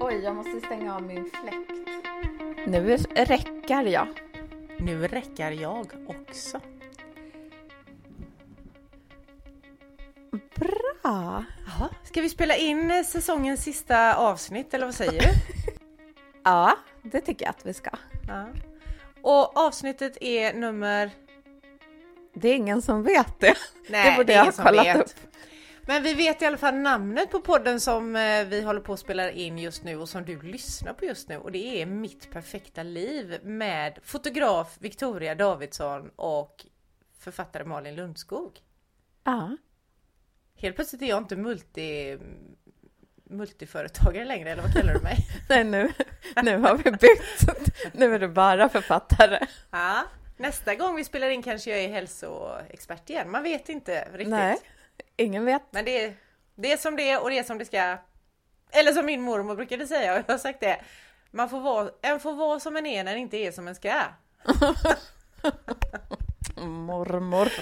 Oj, jag måste stänga av min fläkt. Nu räcker jag. Nu räcker jag också. Bra! Jaha, ska vi spela in säsongens sista avsnitt eller vad säger du? Ja, det tycker jag att vi ska. Ja. Och avsnittet är nummer... Det är ingen som vet det. Nej, det borde det är jag ingen ha som kollat vet. upp. Men vi vet i alla fall namnet på podden som eh, vi håller på att spela in just nu och som du lyssnar på just nu och det är Mitt perfekta liv med fotograf Victoria Davidsson och författare Malin Lundskog. Ja. Helt plötsligt är jag inte multi, multiföretagare längre, eller vad kallar du mig? Nej, nu, nu har vi bytt. Nu är du bara författare. Ja, nästa gång vi spelar in kanske jag är hälsoexpert igen. Man vet inte riktigt. Nej, ingen vet. Men det är, det är som det är och det är som det ska. Eller som min mormor brukade säga och jag har sagt det. Man får vara, en får vara som en är när en inte är som en ska. Mormor.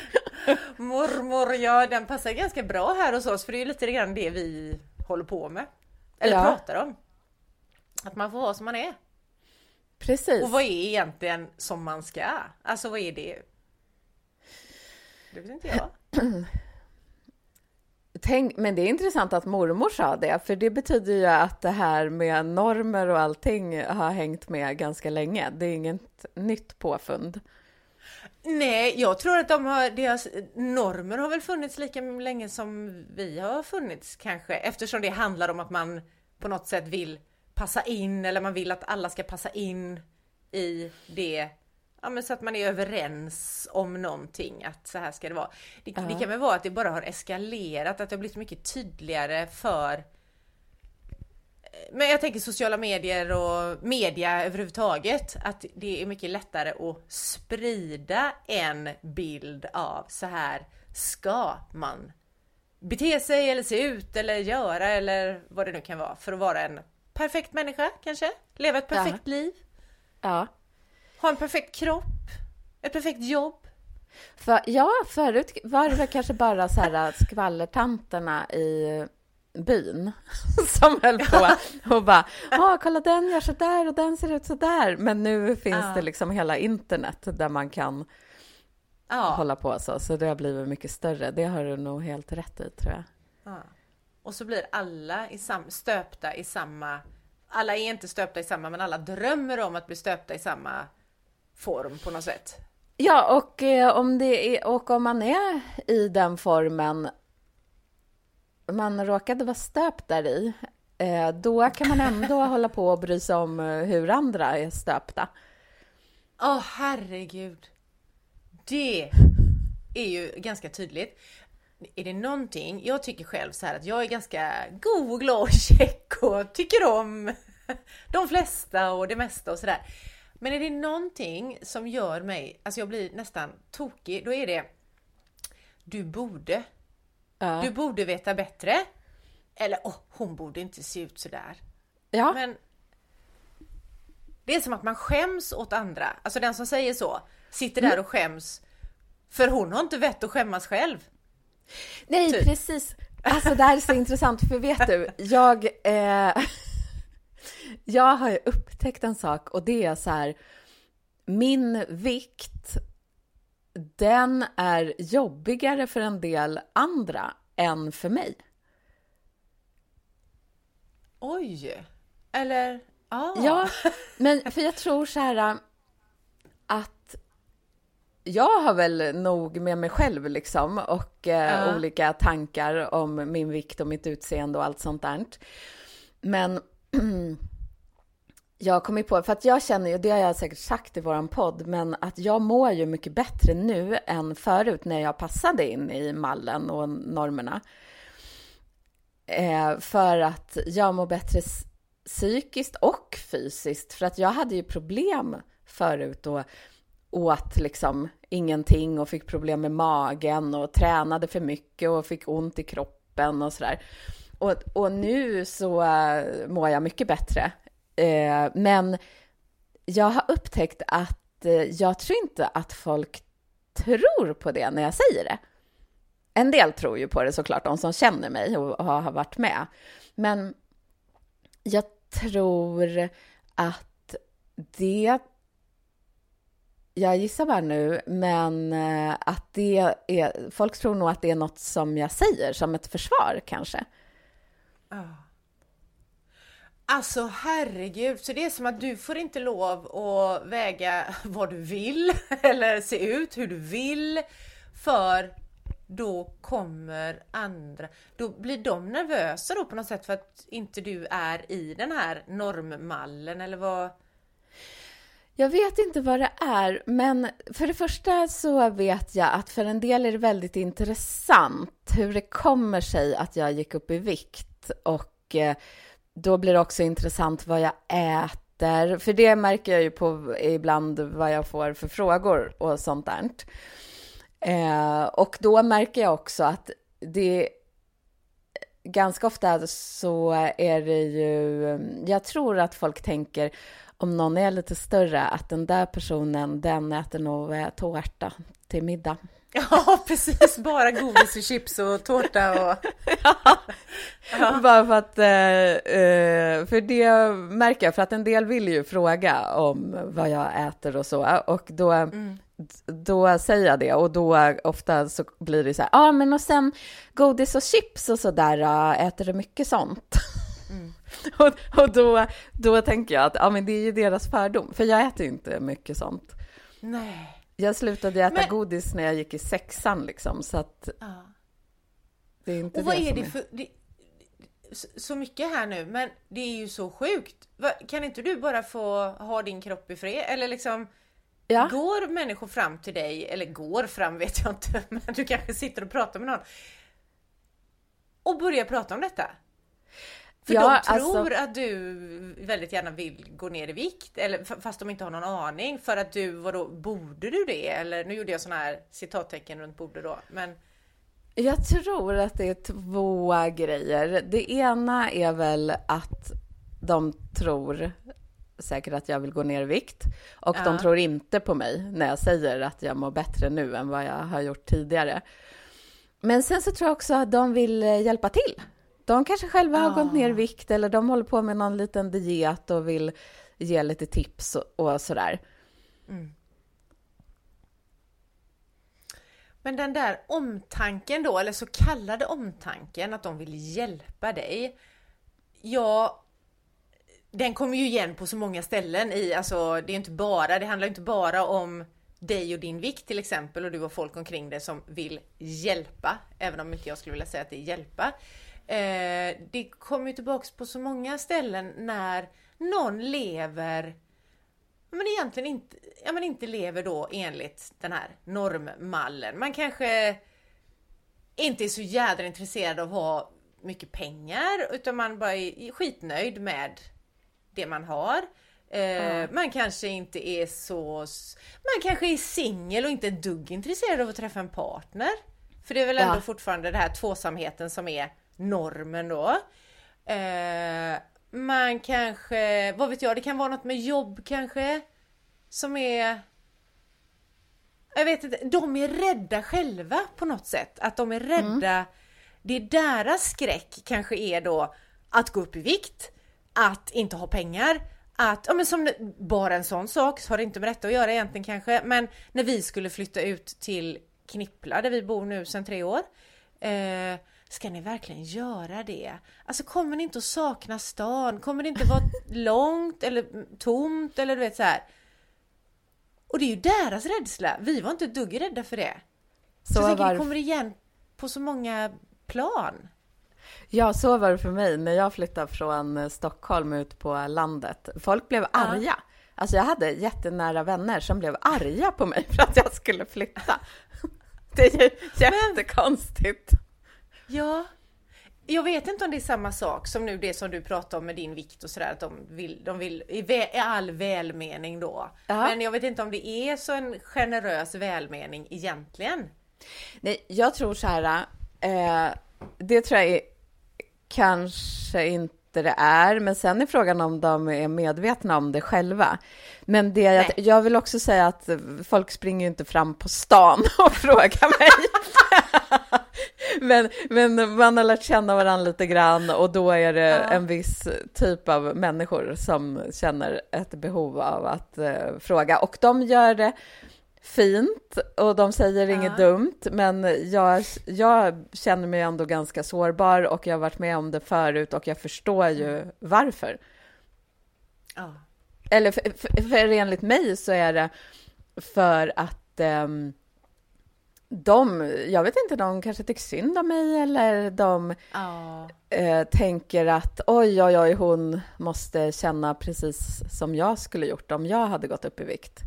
Mormor, ja den passar ganska bra här hos oss för det är lite grann det vi håller på med. Eller Ja. pratar om. Att man får vara som man är. Precis. Och vad är egentligen som man ska? Alltså vad är det? Det vet inte jag. Tänk, men det är intressant att mormor sa det, för det betyder ju att det här med normer och allting har hängt med ganska länge. Det är inget nytt påfund. Nej, jag tror att de har, deras normer har väl funnits lika länge som vi har funnits kanske, eftersom det handlar om att man på något sätt vill passa in eller man vill att alla ska passa in i det. Ja, men så att man är överens om någonting, att så här ska det vara. Det, det kan väl vara att det bara har eskalerat, att det har blivit mycket tydligare för men jag tänker sociala medier och media överhuvudtaget, att det är mycket lättare att sprida en bild av så här ska man bete sig eller se ut eller göra eller vad det nu kan vara för att vara en perfekt människa kanske? Leva ett perfekt Ja. liv? Ja. Ha en perfekt kropp? Ett perfekt jobb? För, ja, förut var det kanske bara så här skvallertanterna i byn som höll på och bara ah, kolla den gör så där och den ser ut så där. Men nu finns Ja. det liksom hela internet där man kan Ja. hålla på så, så det har blivit mycket större. Det har du nog helt rätt i tror jag. Ja. Och så blir alla i stöpta i samma... Alla är inte stöpta i samma, men alla drömmer om att bli stöpta i samma form på något sätt. Ja, och, eh, om det är, och om man är i den formen man råkade vara stöpt där i, eh, då kan man ändå hålla på och bry sig om eh, hur andra är stöpta. Åh herregud! Det är ju ganska tydligt. Är det någonting, jag tycker själv så här att jag är ganska god och glad och check och tycker om de flesta och det mesta och sådär. Men är det någonting som gör mig, alltså jag blir nästan tokig, då är det du borde. Ja. Du borde veta bättre. Eller åh, hon borde inte se ut sådär. ja. Men det är som att man skäms åt andra. Alltså den som säger så sitter där och skäms för hon har inte vett att skämmas själv. Nej, typ. precis. Alltså det här är så intressant, för vet du, jag, eh, jag har ju upptäckt en sak och det är så här, min vikt, den är jobbigare för en del andra än för mig. Oj! Eller ja. Ja, men för jag tror så här att jag har väl nog med mig själv liksom och eh, Ja. olika tankar om min vikt och mitt utseende och allt sånt där. Men jag har kommit på, för att jag känner ju, det har jag säkert sagt i våran podd, men att jag mår ju mycket bättre nu än förut när jag passade in i mallen och normerna. Eh, för att jag mår bättre psykiskt och fysiskt. För att jag hade ju problem förut och åt liksom ingenting och fick problem med magen och tränade för mycket och fick ont i kroppen och sådär. Och, och nu så äh, mår jag mycket bättre. Eh, men jag har upptäckt att eh, jag tror inte att folk tror på det när jag säger det. en del tror ju på det såklart, de som känner mig och har varit med. Men jag tror att det jag gissar bara nu, men eh, att det är, folk tror nog att det är något som jag säger som ett försvar kanske. Ja. Alltså herregud, så det är som att du får inte lov att väga vad du vill eller se ut hur du vill för då kommer andra, då blir de nervösa då på något sätt för att inte du är i den här normmallen eller vad? Jag vet inte vad det är, men för det första så vet jag att för en del är det väldigt intressant hur det kommer sig att jag gick upp i vikt och eh, då blir det också intressant vad jag äter, för det märker jag ju på ibland vad jag får för frågor och sånt där. Eh, och då märker jag också att det ganska ofta så är det ju, jag tror att folk tänker om någon är lite större, att den där personen, den äter nog tårta till middag. Ja, precis. Bara godis och chips och tårta och... ja. ja. Bara för att, eh, eh, för det märker jag, för att en del vill ju fråga om vad jag äter och så, och då, mm. då säger jag det, och då ofta så blir det så här, ja, ah, men och sen godis och chips och så där, äter du mycket sånt? Mm. och, och då, då tänker jag att ja, men det är ju deras fördom, för jag äter inte mycket sånt. Nej. Jag slutade äta men... godis när jag gick i sexan liksom, så att... Ja. Det är inte och vad det är det för... Det, så mycket här nu, men det är ju så sjukt. Kan inte du bara få ha din kropp i fred? Eller liksom... Ja. Går människor fram till dig, eller går fram vet jag inte, men du kanske sitter och pratar med någon och börjar prata om detta? För ja, de tror alltså... att du väldigt gärna vill gå ner i vikt, eller fast de inte har någon aning för att du, vadå, borde du det? Eller nu gjorde jag sådana här citattecken runt borde då, men jag tror att det är två grejer. Det ena är väl att de tror säkert att jag vill gå ner i vikt och ja. de tror inte på mig när jag säger att jag mår bättre nu än vad jag har gjort tidigare. Men sen så tror jag också att de vill hjälpa till. De kanske själva har gått ner i vikt eller de håller på med någon liten diet och vill ge lite tips och, och sådär. Mm. Men den där omtanken då, eller så kallade omtanken, att de vill hjälpa dig. Ja, den kommer ju igen på så många ställen i, alltså det är inte bara, det handlar inte bara om dig och din vikt till exempel och du har folk omkring dig som vill hjälpa, även om inte jag skulle vilja säga att det är hjälpa. Eh, det kommer ju tillbaks på så många ställen när någon lever men egentligen inte, ja, men inte lever då enligt den här normmallen. Man kanske inte är så jädra intresserad av att ha mycket pengar utan man bara är skitnöjd med det man har. Eh, Man kanske inte är så... Man kanske är singel och inte ett dugg intresserad av att träffa en partner. För det är väl ändå ja. fortfarande den här tvåsamheten som är normen då. Eh, man kanske, vad vet jag, det kan vara något med jobb kanske. Som är... Jag vet inte, de är rädda själva på något sätt. Att de är rädda. Mm. Det är deras skräck kanske är då att gå upp i vikt, att inte ha pengar, att, ja men som bara en sån sak, har det inte med detta att göra egentligen kanske, men när vi skulle flytta ut till Knippla där vi bor nu sedan tre år. Eh, Ska ni verkligen göra det? Alltså kommer ni inte att sakna stan? Kommer det inte vara långt eller tomt eller du vet så här. Och det är ju deras rädsla. Vi var inte ett dugg rädda för det. Så, så jag tänker, det kommer igen på så många plan. Ja, så var det för mig när jag flyttade från Stockholm ut på landet. Folk blev arga. Ja. Alltså jag hade jättenära vänner som blev arga på mig för att jag skulle flytta. Det är ju jättekonstigt. Ja. Jag vet inte om det är samma sak som nu det som du pratar om med din vikt och sådär, att de vill, de vill i all välmening då. Ja. Men jag vet inte om det är så en generös välmening egentligen. Nej, jag tror så här, eh, det tror jag är, kanske inte inte det är, men sen är frågan om de är medvetna om det själva. Men det jag, jag vill också säga att folk springer ju inte fram på stan och frågar mig. men, men man har lärt känna varandra lite grann och då är det ja. en viss typ av människor som känner ett behov av att uh, fråga och de gör det fint och de säger ja. inget dumt, men jag, jag känner mig ändå ganska sårbar och jag har varit med om det förut och jag förstår ju mm. varför. Ja. Eller för, för, för enligt mig så är det för att um, de, jag vet inte, de kanske tycker synd om mig eller de ja. eh, tänker att oj, oj, oj, hon måste känna precis som jag skulle gjort om jag hade gått upp i vikt.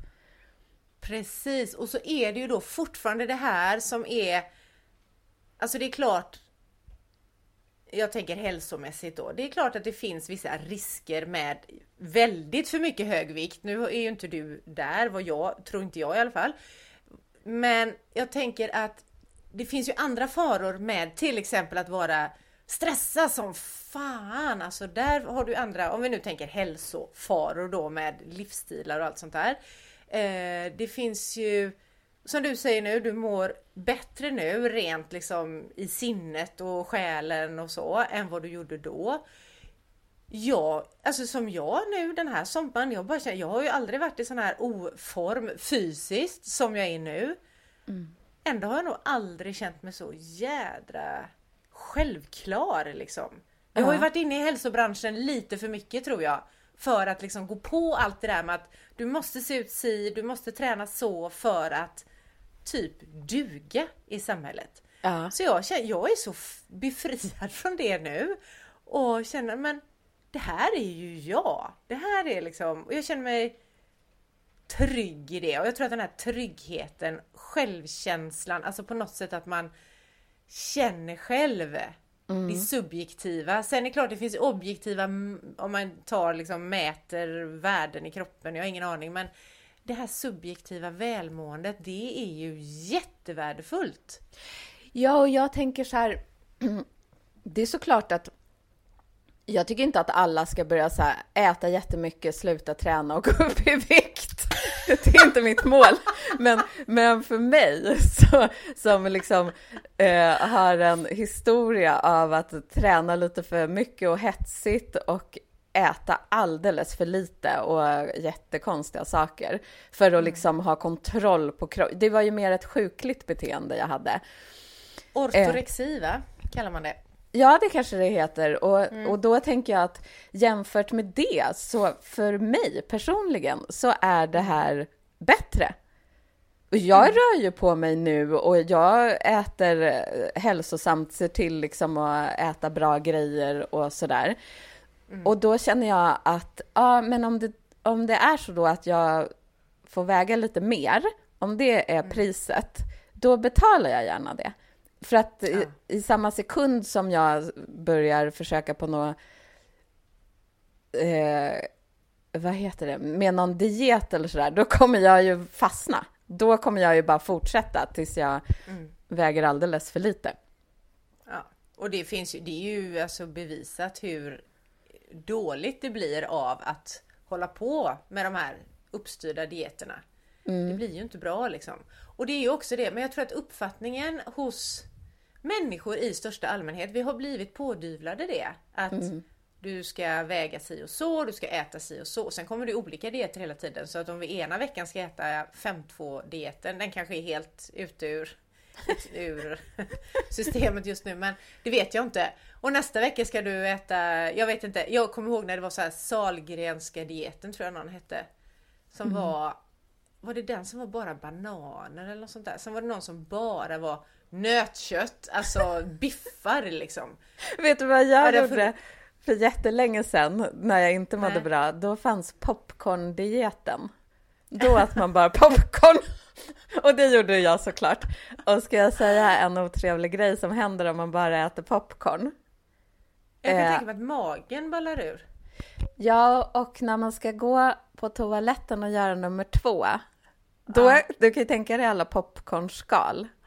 Precis, och så är det ju då fortfarande det här som är, alltså det är klart, jag tänker hälsomässigt då. Det är klart att det finns vissa risker med väldigt för mycket hög vikt. Nu är ju inte du där, vad jag tror inte jag i alla fall. Men jag tänker att det finns ju andra faror med till exempel att vara stressad som fan. Alltså där har du andra, om vi nu tänker hälsofaror då med livsstilar och allt sånt där. Eh, det finns ju, som du säger nu, du mår bättre nu rent liksom i sinnet och själen och så än vad du gjorde då. Ja, alltså som jag nu den här sommaren, jag bara känner, jag har ju aldrig varit i sån här oform fysiskt som jag är nu. Mm. Ändå har jag nog aldrig känt mig så jädra självklar liksom. Jag har ju varit inne i hälsobranschen lite för mycket tror jag. För att liksom gå på allt det där med att du måste se ut si, du måste träna så för att typ duga i samhället. Ja. Så jag, känner, jag är så befriad från det nu och känner men det här är ju jag. Det här är liksom, och jag känner mig trygg i det och jag tror att den här tryggheten, självkänslan, alltså på något sätt att man känner själv Mm. Det subjektiva. Sen är det klart det finns objektiva om man tar liksom mäter värden i kroppen. Jag har ingen aning men det här subjektiva välmåendet det är ju jättevärdefullt. Ja och jag tänker så här. Det är såklart att jag tycker inte att alla ska börja så här, äta jättemycket, sluta träna och gå upp i vikt. Det är inte mitt mål. Men, men för mig så, som liksom eh, har en historia av att träna lite för mycket och hetsigt och äta alldeles för lite och jättekonstiga saker för att mm. liksom ha kontroll på kroppen. Det var ju mer ett sjukligt beteende jag hade. Ortorexi, eh, va? Kallar man det. Ja, det kanske det heter. Och, mm. och då tänker jag att jämfört med det, så för mig personligen, så är det här bättre. Och jag mm. rör ju på mig nu och jag äter hälsosamt, ser till liksom att äta bra grejer och sådär. Mm. Och då känner jag att, ja, men om det, om det är så då att jag får väga lite mer, om det är mm. priset, då betalar jag gärna det. För att ja. i, i, samma sekund som jag börjar försöka på något, eh, vad heter det, med någon diet eller sådär, då kommer jag ju fastna. Då kommer jag ju bara fortsätta tills jag mm. väger alldeles för lite. Ja, och det finns ju, det är ju alltså bevisat hur dåligt det blir av att hålla på med de här uppstyrda dieterna. Mm. Det blir ju inte bra liksom. Och det är ju också det, men jag tror att uppfattningen hos människor i största allmänhet, vi har blivit pådyvlade det. Att mm. du ska väga si och så, du ska äta si och så. Sen kommer det olika dieter hela tiden. Så att om vi ena veckan ska äta 5-2 dieten, den kanske är helt ute ur, ur systemet just nu. Men det vet jag inte. Och nästa vecka ska du äta, jag vet inte, jag kommer ihåg när det var så här Salgrenska dieten tror jag någon hette. Som mm. var var det den som var bara bananer eller något sånt där? Sen var det någon som bara var nötkött, alltså biffar liksom. Vet du vad jag ja, gjorde för... jättelänge sedan när jag inte mådde Nej. bra? Då fanns popcorn-dieten. Då åt man bara popcorn. Och det gjorde jag såklart. Och ska jag säga en otrevlig grej som händer om man bara äter popcorn? Jag kan eh, tänka mig att magen ballar ur. Ja, och när man ska gå på toaletten och göra nummer två, då, ja. du kan ju tänka dig alla popcornskal.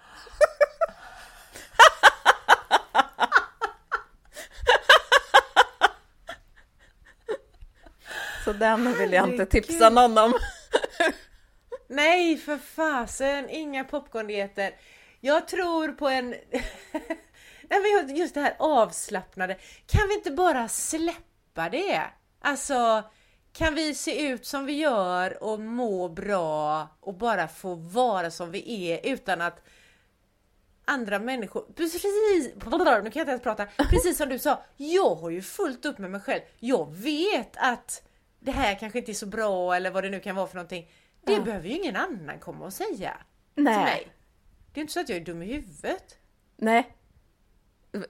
Så den vill jag inte tipsa någon om. Nej, för fasen, inga popcorndieter. Jag tror på en... Nej, men just det här avslappnade. Kan vi inte bara släppa det? Alltså, kan vi se ut som vi gör och må bra och bara få vara som vi är utan att andra människor, precis, nu kan jag inte ens prata, precis som du sa, jag har ju fullt upp med mig själv. Jag vet att det här kanske inte är så bra eller vad det nu kan vara för någonting. Det ja. behöver ju ingen annan komma och säga Nej. till mig. Det är inte så att jag är dum i huvudet. Nej.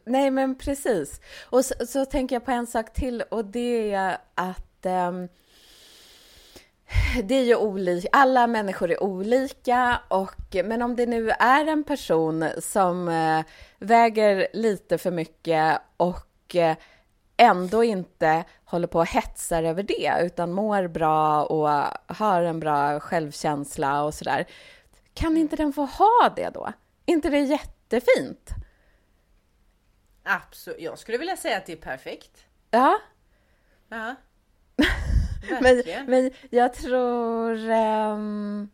Nej, men precis. Och så, så tänker jag på en sak till och det är att um, det är ju olika, alla människor är olika och men om det nu är en person som uh, väger lite för mycket och uh, ändå inte håller på och hetsar över det utan mår bra och har en bra självkänsla och sådär. Kan inte den få ha det då? inte det jättefint? Absolut. Jag skulle vilja säga att det är perfekt. Ja. Ja. men, men jag tror... Um,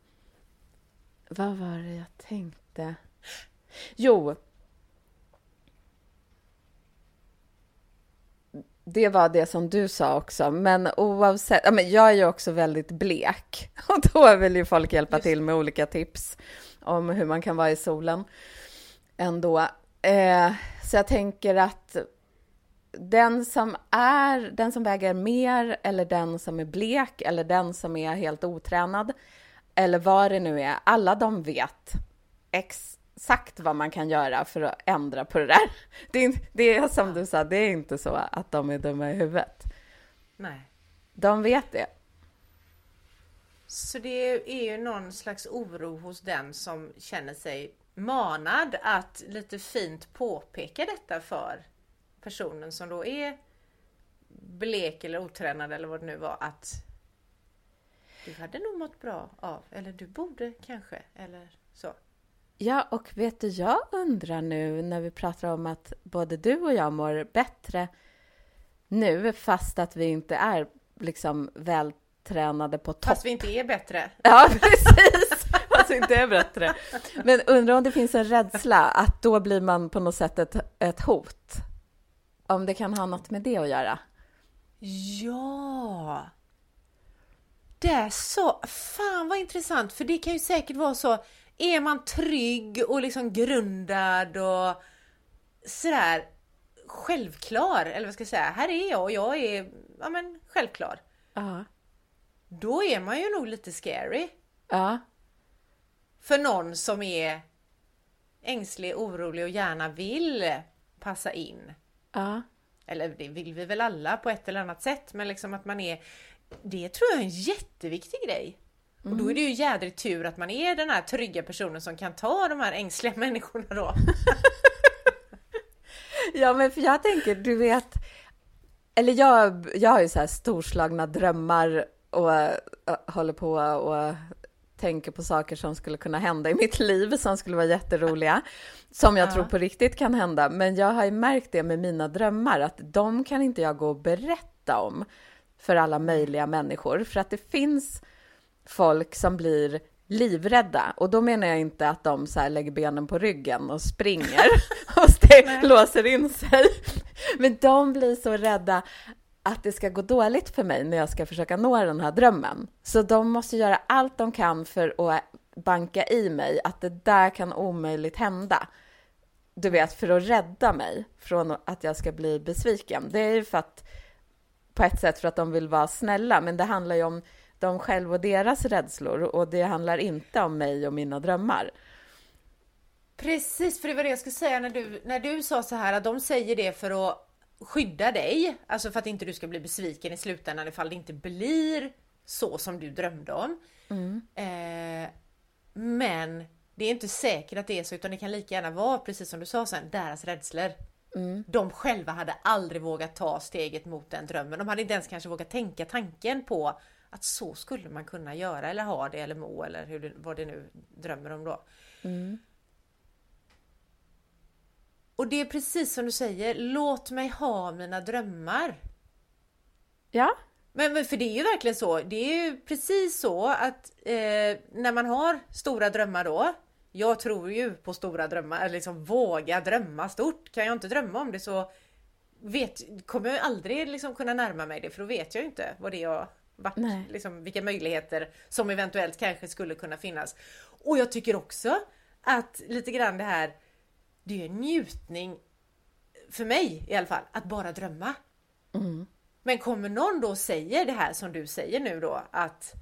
vad var det jag tänkte? Jo, det var det som du sa också, men oavsett, ja, men jag är ju också väldigt blek och då vill ju folk hjälpa till med olika tips om hur man kan vara i solen ändå. Eh, så jag tänker att den som är, den som väger mer eller den som är blek eller den som är helt otränad eller vad det nu är, alla de vet ex exakt vad man kan göra för att ändra på det där. Det är, det är som du sa, det är inte så att de är dumma i huvudet. Nej. De vet det. Så det är ju någon slags oro hos den som känner sig manad att lite fint påpeka detta för personen som då är blek eller otränad eller vad det nu var att du hade nog mått bra av, eller du borde kanske, eller så. Ja, och vet du, jag undrar nu när vi pratar om att både du och jag mår bättre nu, fast att vi inte är liksom vältränade på topp. Fast vi inte är bättre. Ja, precis. Vi inte är bättre. Men undrar om det finns en rädsla att då blir man på något sätt ett, ett hot? Om det kan ha något med det att göra? Ja! Det är så, fan vad intressant, för det kan ju säkert vara så är man trygg och liksom grundad och sådär självklar, eller vad ska jag säga, här är jag och jag är ja, men, självklar. Ja. Då är man ju nog lite scary. Ja. För någon som är ängslig, orolig och gärna vill passa in. Ja. Eller det vill vi väl alla på ett eller annat sätt, men liksom att man är... Det tror jag är en jätteviktig grej. Mm. Och då är det ju jädrigt tur att man är den här trygga personen som kan ta de här ängsliga människorna då. ja, men för jag tänker, du vet, eller jag, jag har ju så här storslagna drömmar och uh, håller på och tänker på saker som skulle kunna hända i mitt liv som skulle vara jätteroliga, som jag ja. tror på riktigt kan hända. Men jag har ju märkt det med mina drömmar, att de kan inte jag gå och berätta om för alla möjliga människor, för att det finns folk som blir livrädda. Och då menar jag inte att de så lägger benen på ryggen och springer och låser in sig. Men de blir så rädda att det ska gå dåligt för mig när jag ska försöka nå den här drömmen. Så de måste göra allt de kan för att banka i mig att det där kan omöjligt hända. Du vet, för att rädda mig från att jag ska bli besviken. Det är ju för att, på ett sätt för att de vill vara snälla, men det handlar ju om dem själva och deras rädslor och det handlar inte om mig och mina drömmar. Precis, för det var det jag skulle säga när du, när du sa så här att de säger det för att skydda dig, alltså för att inte du ska bli besviken i slutändan ifall det inte blir så som du drömde om. Mm. Eh, men det är inte säkert att det är så utan det kan lika gärna vara precis som du sa sen, deras rädslor. Mm. De själva hade aldrig vågat ta steget mot den drömmen. De hade inte ens kanske vågat tänka tanken på att så skulle man kunna göra eller ha det eller må eller hur det, vad det nu drömmer om då. Mm. Och det är precis som du säger, låt mig ha mina drömmar. Ja, Men, men för det är ju verkligen så. Det är ju precis så att eh, när man har stora drömmar då. Jag tror ju på stora drömmar, eller liksom våga drömma stort. Kan jag inte drömma om det så vet, kommer jag aldrig liksom kunna närma mig det för då vet jag ju inte vad det är vart, liksom, vilka möjligheter som eventuellt kanske skulle kunna finnas. Och jag tycker också att lite grann det här, det är en njutning för mig i alla fall, att bara drömma. Mm. Men kommer någon då och säger det här som du säger nu då att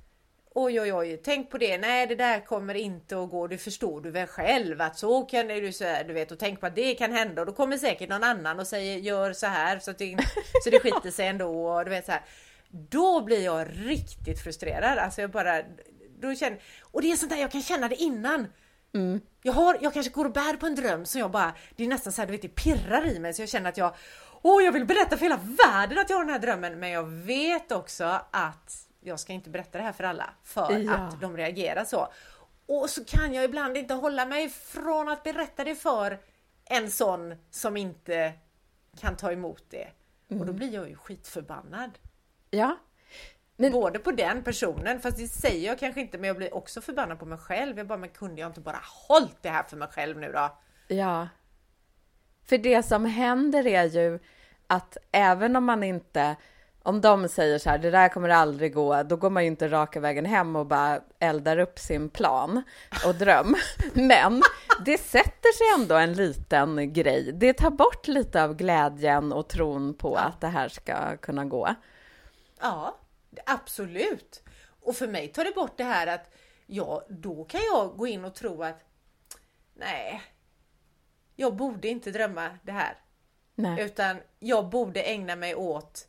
Oj oj oj, tänk på det, nej det där kommer inte att gå, det förstår du väl själv att så kan du säga, du vet och tänk på att det kan hända och då kommer säkert någon annan och säger gör så här så, att det, så det skiter sig ändå och du vet så här. Då blir jag riktigt frustrerad, alltså jag bara, då känner, och det är sånt där jag kan känna det innan. Mm. Jag, har, jag kanske går och bär på en dröm som jag bara, det är nästan så här, du vet det pirrar i mig så jag känner att jag Åh, jag vill berätta för hela världen att jag har den här drömmen, men jag vet också att jag ska inte berätta det här för alla för ja. att de reagerar så. Och så kan jag ibland inte hålla mig från att berätta det för en sån som inte kan ta emot det. Mm. Och då mm. blir jag ju skitförbannad. Ja. Men... Både på den personen, fast det säger jag kanske inte, men jag blir också förbannad på mig själv. Jag bara, men kunde jag inte bara hållit det här för mig själv nu då? Ja. För det som händer är ju att även om man inte om de säger så här, det där kommer aldrig gå, då går man ju inte raka vägen hem och bara eldar upp sin plan och dröm. Men det sätter sig ändå en liten grej. Det tar bort lite av glädjen och tron på att det här ska kunna gå. Ja, absolut. Och för mig tar det bort det här att ja, då kan jag gå in och tro att nej, jag borde inte drömma det här. Nej. Utan jag borde ägna mig åt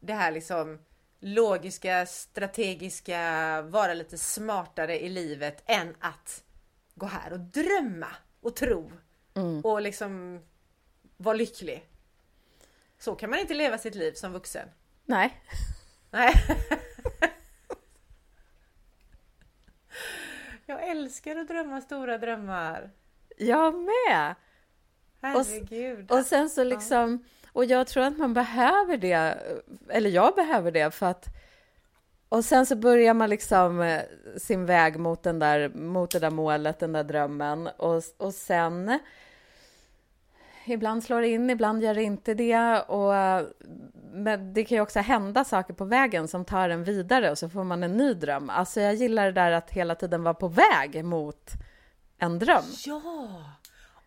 det här liksom logiska, strategiska, vara lite smartare i livet än att gå här och drömma och tro mm. och liksom vara lycklig. Så kan man inte leva sitt liv som vuxen. Nej. Nej. Jag älskar att drömma stora drömmar. Jag med! Herregud. Och, och sen så liksom, och jag tror att man behöver det, eller jag behöver det för att och sen så börjar man liksom eh, sin väg mot, den där, mot det där målet, den där drömmen. Och, och sen... Ibland slår det in, ibland gör det inte det. Och, men det kan ju också hända saker på vägen som tar en vidare och så får man en ny dröm. Alltså jag gillar det där att hela tiden vara på väg mot en dröm. Ja!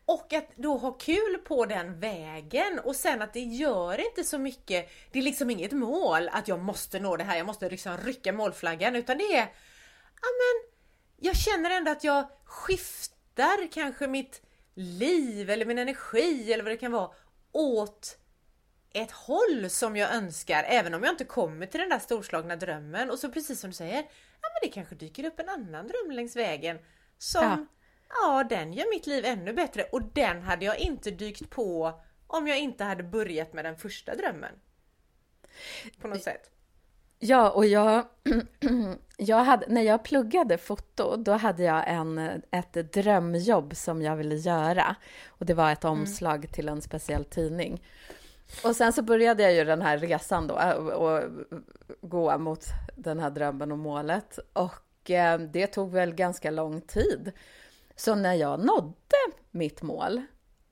Och att då ha kul på den vägen och sen att det gör inte så mycket. Det är liksom inget mål att jag måste nå det här, jag måste liksom rycka målflaggan utan det är, ja men jag känner ändå att jag skiftar kanske mitt liv eller min energi eller vad det kan vara åt ett håll som jag önskar även om jag inte kommer till den där storslagna drömmen och så precis som du säger, ja men det kanske dyker upp en annan dröm längs vägen som ja ja den gör mitt liv ännu bättre och den hade jag inte dykt på om jag inte hade börjat med den första drömmen. På något sätt. Ja, och jag, jag hade, när jag pluggade foto, då hade jag en, ett drömjobb som jag ville göra. Och det var ett mm. omslag mm. till en speciell tidning. Och sen så började jag ju den här resan då och gå mot den här drömmen och målet. Och eh, det tog väl ganska lång tid. Så när jag nådde mitt mål,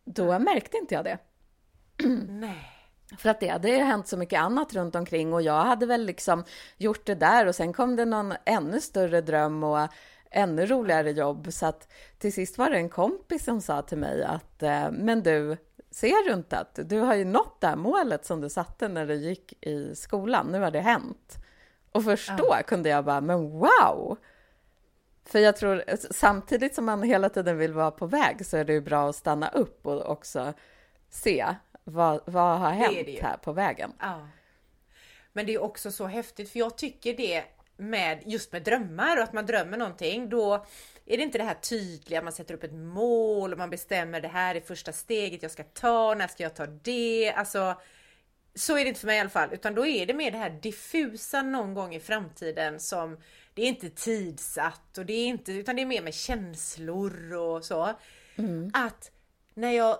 då märkte inte jag det. Nej. För att det hade hänt så mycket annat runt omkring och jag hade väl liksom gjort det där och sen kom det någon ännu större dröm och ännu roligare jobb. Så att till sist var det en kompis som sa till mig att eh, men du, ser du inte att du har ju nått det här målet som du satte när du gick i skolan, nu har det hänt. Och först då ja. kunde jag bara, men wow! För jag tror, samtidigt som man hela tiden vill vara på väg så är det ju bra att stanna upp och också se vad, vad har hänt det det här på vägen. Ja. Men det är också så häftigt, för jag tycker det med just med drömmar och att man drömmer någonting, då är det inte det här tydliga, man sätter upp ett mål och man bestämmer det här är första steget jag ska ta, när ska jag ta det? Alltså, så är det inte för mig i alla fall, utan då är det mer det här diffusa någon gång i framtiden som det är inte tidsatt och det är inte, utan det är mer med känslor och så. Mm. Att när jag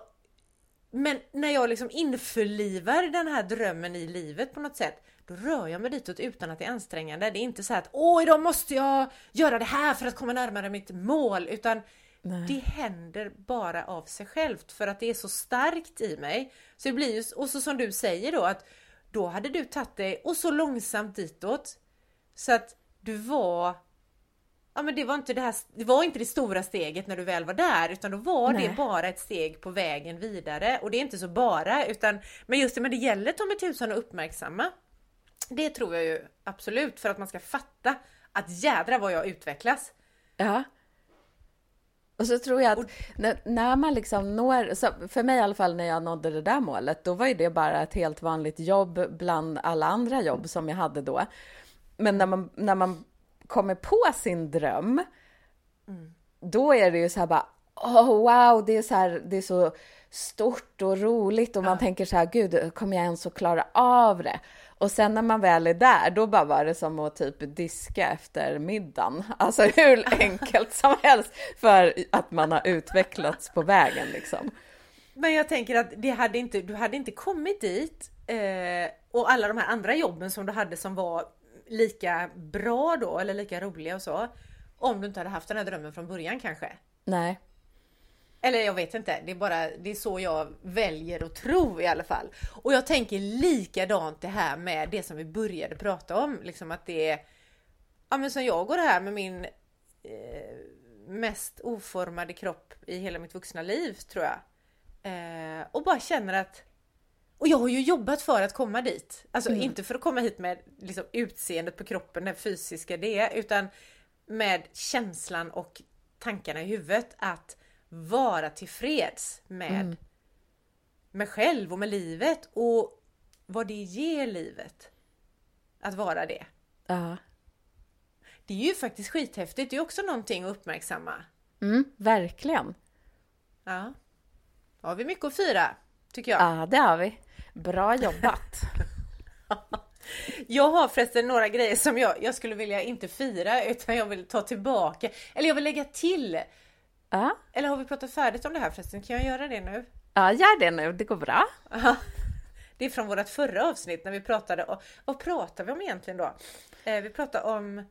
Men när jag liksom införlivar den här drömmen i livet på något sätt, då rör jag mig ditåt utan att det är ansträngande. Det är inte så att åh, idag måste jag göra det här för att komma närmare mitt mål, utan Nej. det händer bara av sig självt för att det är så starkt i mig. Så det blir ju, och så som du säger då att då hade du tagit dig och så långsamt ditåt så att du var Ja men det var inte det här, det var inte det stora steget när du väl var där utan då var Nej. det bara ett steg på vägen vidare och det är inte så bara utan men just det, men det gäller ta mig tusan att uppmärksamma. Det tror jag ju absolut för att man ska fatta att jädra vad jag utvecklas. Ja. Och så tror jag att när, när, man liksom når, för mig i alla fall när jag nådde det där målet, då var ju det bara ett helt vanligt jobb bland alla andra jobb som jag hade då. Men när man, när man kommer på sin dröm, mm. då är det ju så här bara, oh, wow, det är så här, det är så stort och roligt och man tänker så här, gud, kommer jag ens att klara av det? Och sen när man väl är där, då bara var det som att typ diska efter middagen. Alltså hur enkelt som helst för att man har utvecklats på vägen liksom. Men jag tänker att det hade inte, du hade inte kommit dit eh, och alla de här andra jobben som du hade som var lika bra då eller lika roliga och så. Om du inte hade haft den här drömmen från början kanske. Nej. Eller jag vet inte, det är bara det är så jag väljer att tro i alla fall. Och jag tänker likadant det här med det som vi började prata om, liksom att det är Ja men som jag går här med min eh, mest oformade kropp i hela mitt vuxna liv tror jag. Eh, och bara känner att och jag har ju jobbat för att komma dit. Alltså mm. inte för att komma hit med liksom, utseendet på kroppen, det fysiska det, utan med känslan och tankarna i huvudet att vara tillfreds med mm. mig själv och med livet och vad det ger livet. Att vara det. Ja. Det är ju faktiskt skithäftigt. Det är också någonting att uppmärksamma. Mm, verkligen. Ja. Då har vi mycket att fira, tycker jag. Ja, det har vi. Bra jobbat! jag har förresten några grejer som jag, jag skulle vilja inte fira utan jag vill ta tillbaka. Eller jag vill lägga till. Ja. Eller har vi pratat färdigt om det här förresten? Kan jag göra det nu? Ja, gör det nu. Det går bra. Det är från vårt förra avsnitt när vi pratade om, vad pratade vi om egentligen då? Eh, vi pratade om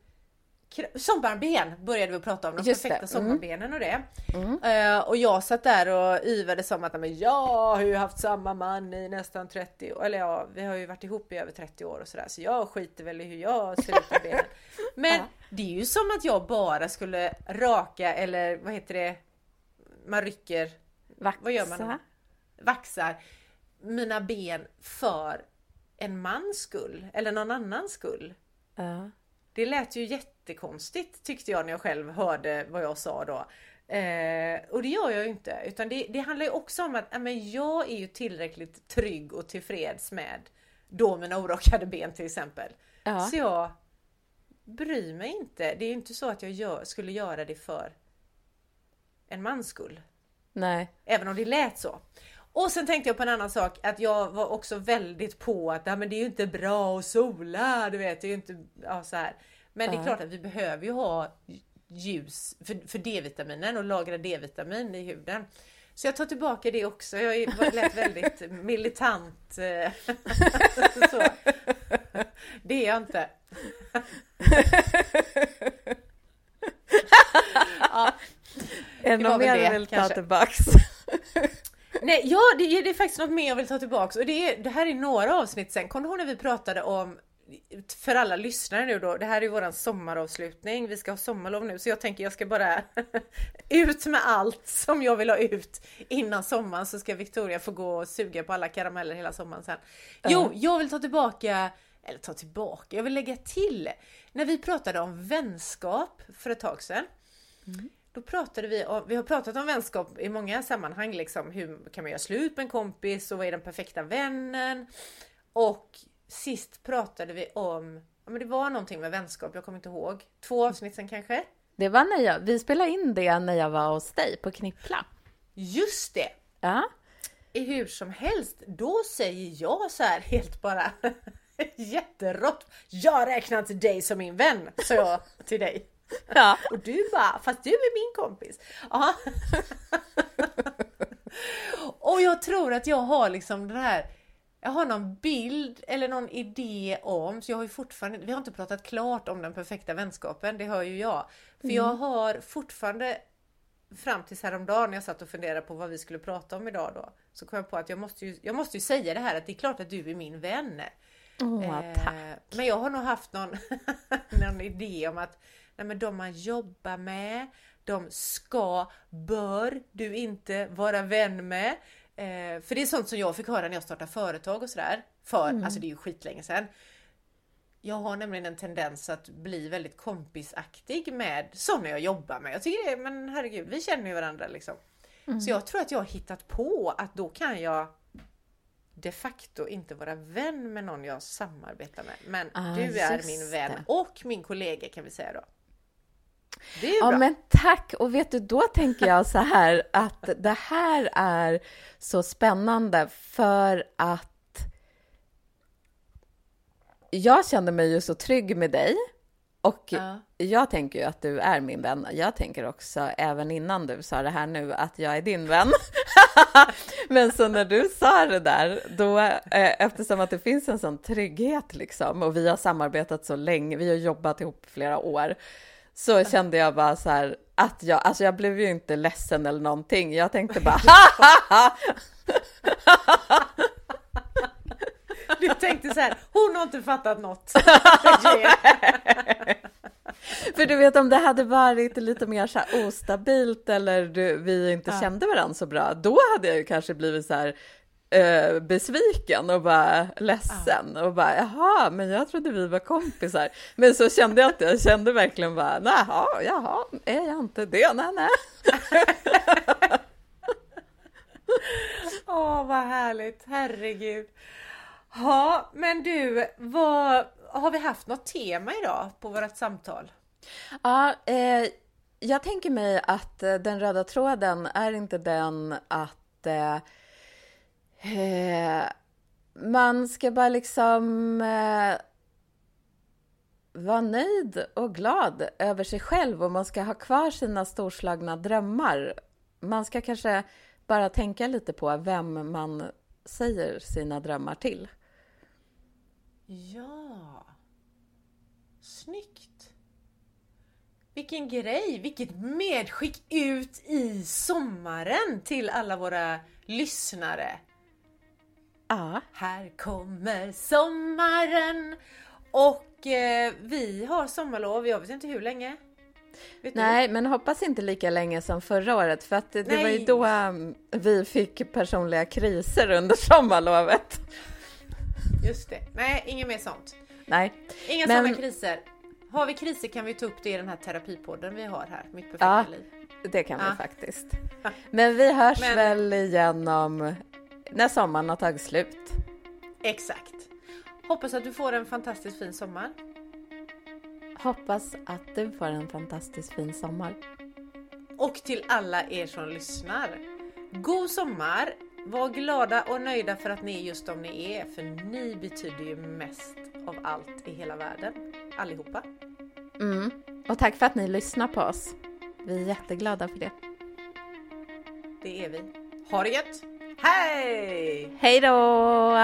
Sommarben började vi prata om, de Just perfekta mm. sommarbenen och det. Mm. Uh, och jag satt där och yvade som att men jag har ju haft samma man i nästan 30 år. Eller ja, vi har ju varit ihop i över 30 år och sådär. Så jag skiter väl i hur jag ser ut med benen. Men det är ju som att jag bara skulle raka eller vad heter det? Man rycker. Vaxa. Vad gör man? Vaxar mina ben för en mans skull eller någon annans skull. Ja. Det lät ju jättekonstigt tyckte jag när jag själv hörde vad jag sa då. Eh, och det gör jag ju inte. Utan det, det handlar ju också om att men jag är ju tillräckligt trygg och tillfreds med då mina orakade ben till exempel. Ja. Så jag bryr mig inte. Det är ju inte så att jag gör, skulle göra det för en mans skull. Nej. Även om det lät så. Och sen tänkte jag på en annan sak, att jag var också väldigt på att men det är ju inte bra att sola, du vet, det är ju inte ja, så här. Men det är klart att vi behöver ju ha ljus för, för D-vitaminen och lagra D-vitamin i huden. Så jag tar tillbaka det också. Jag lät väldigt militant. Eh, så. Det är jag inte. ja, något mer vill ta tillbaks? Nej, ja det, är, det är faktiskt något mer jag vill ta tillbaka och det, är, det här är några avsnitt sen. Kommer du ihåg när vi pratade om för alla lyssnare nu då, det här är våran sommaravslutning. Vi ska ha sommarlov nu så jag tänker jag ska bara ut med allt som jag vill ha ut innan sommaren så ska Victoria få gå och suga på alla karameller hela sommaren sen. Jo, jag vill ta tillbaka, eller ta tillbaka, jag vill lägga till. När vi pratade om vänskap för ett tag sedan. Mm. Då pratade vi om, vi har pratat om vänskap i många sammanhang liksom. Hur kan man göra slut med en kompis och vad är den perfekta vännen? Och sist pratade vi om, ja men det var någonting med vänskap, jag kommer inte ihåg. Två avsnitt sen kanske? Det var när jag, vi spelade in det när jag var hos dig på Knippla. Just det! Ja. I hur som helst, då säger jag så här helt bara jätterått. Jag räknar inte dig som min vän, sa jag till dig. Ja. Och du bara, fast du är min kompis. Ja. Och jag tror att jag har liksom det här jag har någon bild eller någon idé om, så jag har ju fortfarande, vi har inte pratat klart om den perfekta vänskapen, det hör ju jag. För mm. jag har fortfarande fram tills häromdagen när jag satt och funderade på vad vi skulle prata om idag då, så kom jag på att jag måste ju, jag måste ju säga det här att det är klart att du är min vän. Oh, eh, men jag har nog haft någon, någon idé om att nej, men de man jobbar med, de ska, bör du inte vara vän med. Eh, för det är sånt som jag fick höra när jag startade företag och sådär. För, mm. alltså det är ju skitlänge sedan. Jag har nämligen en tendens att bli väldigt kompisaktig med sådana jag jobbar med. Jag tycker det, men herregud, vi känner ju varandra liksom. Mm. Så jag tror att jag har hittat på att då kan jag de facto inte vara vän med någon jag samarbetar med. Men ah, du är min vän det. och min kollega kan vi säga då. Det är ja, men tack! Och vet du, då tänker jag så här att det här är så spännande för att jag känner mig ju så trygg med dig och ja. jag tänker ju att du är min vän. Jag tänker också, även innan du sa det här nu, att jag är din vän. Men så när du sa det där, då, eh, eftersom att det finns en sån trygghet liksom, och vi har samarbetat så länge, vi har jobbat ihop flera år, så kände jag bara så här att jag, alltså jag blev ju inte ledsen eller någonting. Jag tänkte bara Du tänkte så här, hon har inte fattat något. För du vet om det hade varit lite mer så här ostabilt eller du, vi inte ja. kände varandra så bra, då hade jag ju kanske blivit så här eh, besviken och bara ledsen och bara jaha, men jag trodde vi var kompisar. Men så kände jag inte, jag kände verkligen bara jaha, jaha, är jag inte det? Nej, nej. Åh, oh, vad härligt, herregud. Ja, men du, vad, har vi haft något tema idag på vårt samtal? Ja, eh, jag tänker mig att eh, den röda tråden är inte den att eh, eh, man ska bara liksom eh, vara nöjd och glad över sig själv och man ska ha kvar sina storslagna drömmar. Man ska kanske bara tänka lite på vem man säger sina drömmar till. Ja. Snyggt. Vilken grej, vilket medskick ut i sommaren till alla våra lyssnare. Ja. Här kommer sommaren och eh, vi har sommarlov, jag vet inte hur länge. Vet Nej, du? men hoppas inte lika länge som förra året för att det Nej. var ju då um, vi fick personliga kriser under sommarlovet. Just det. Nej, inget mer sånt. Nej. Inga men... sådana kriser. Har vi kriser kan vi ta upp det i den här terapipodden vi har här, Mitt perfekta ja, liv. det kan ja. vi faktiskt. Men vi hörs men... väl igen om när sommaren har tagit slut. Exakt. Hoppas att du får en fantastiskt fin sommar. Hoppas att du får en fantastiskt fin sommar. Och till alla er som lyssnar. God sommar! Var glada och nöjda för att ni är just de ni är, för ni betyder ju mest av allt i hela världen. Allihopa. Mm. Och tack för att ni lyssnar på oss. Vi är jätteglada för det. Det är vi. Ha det gött! Hej! Hej då!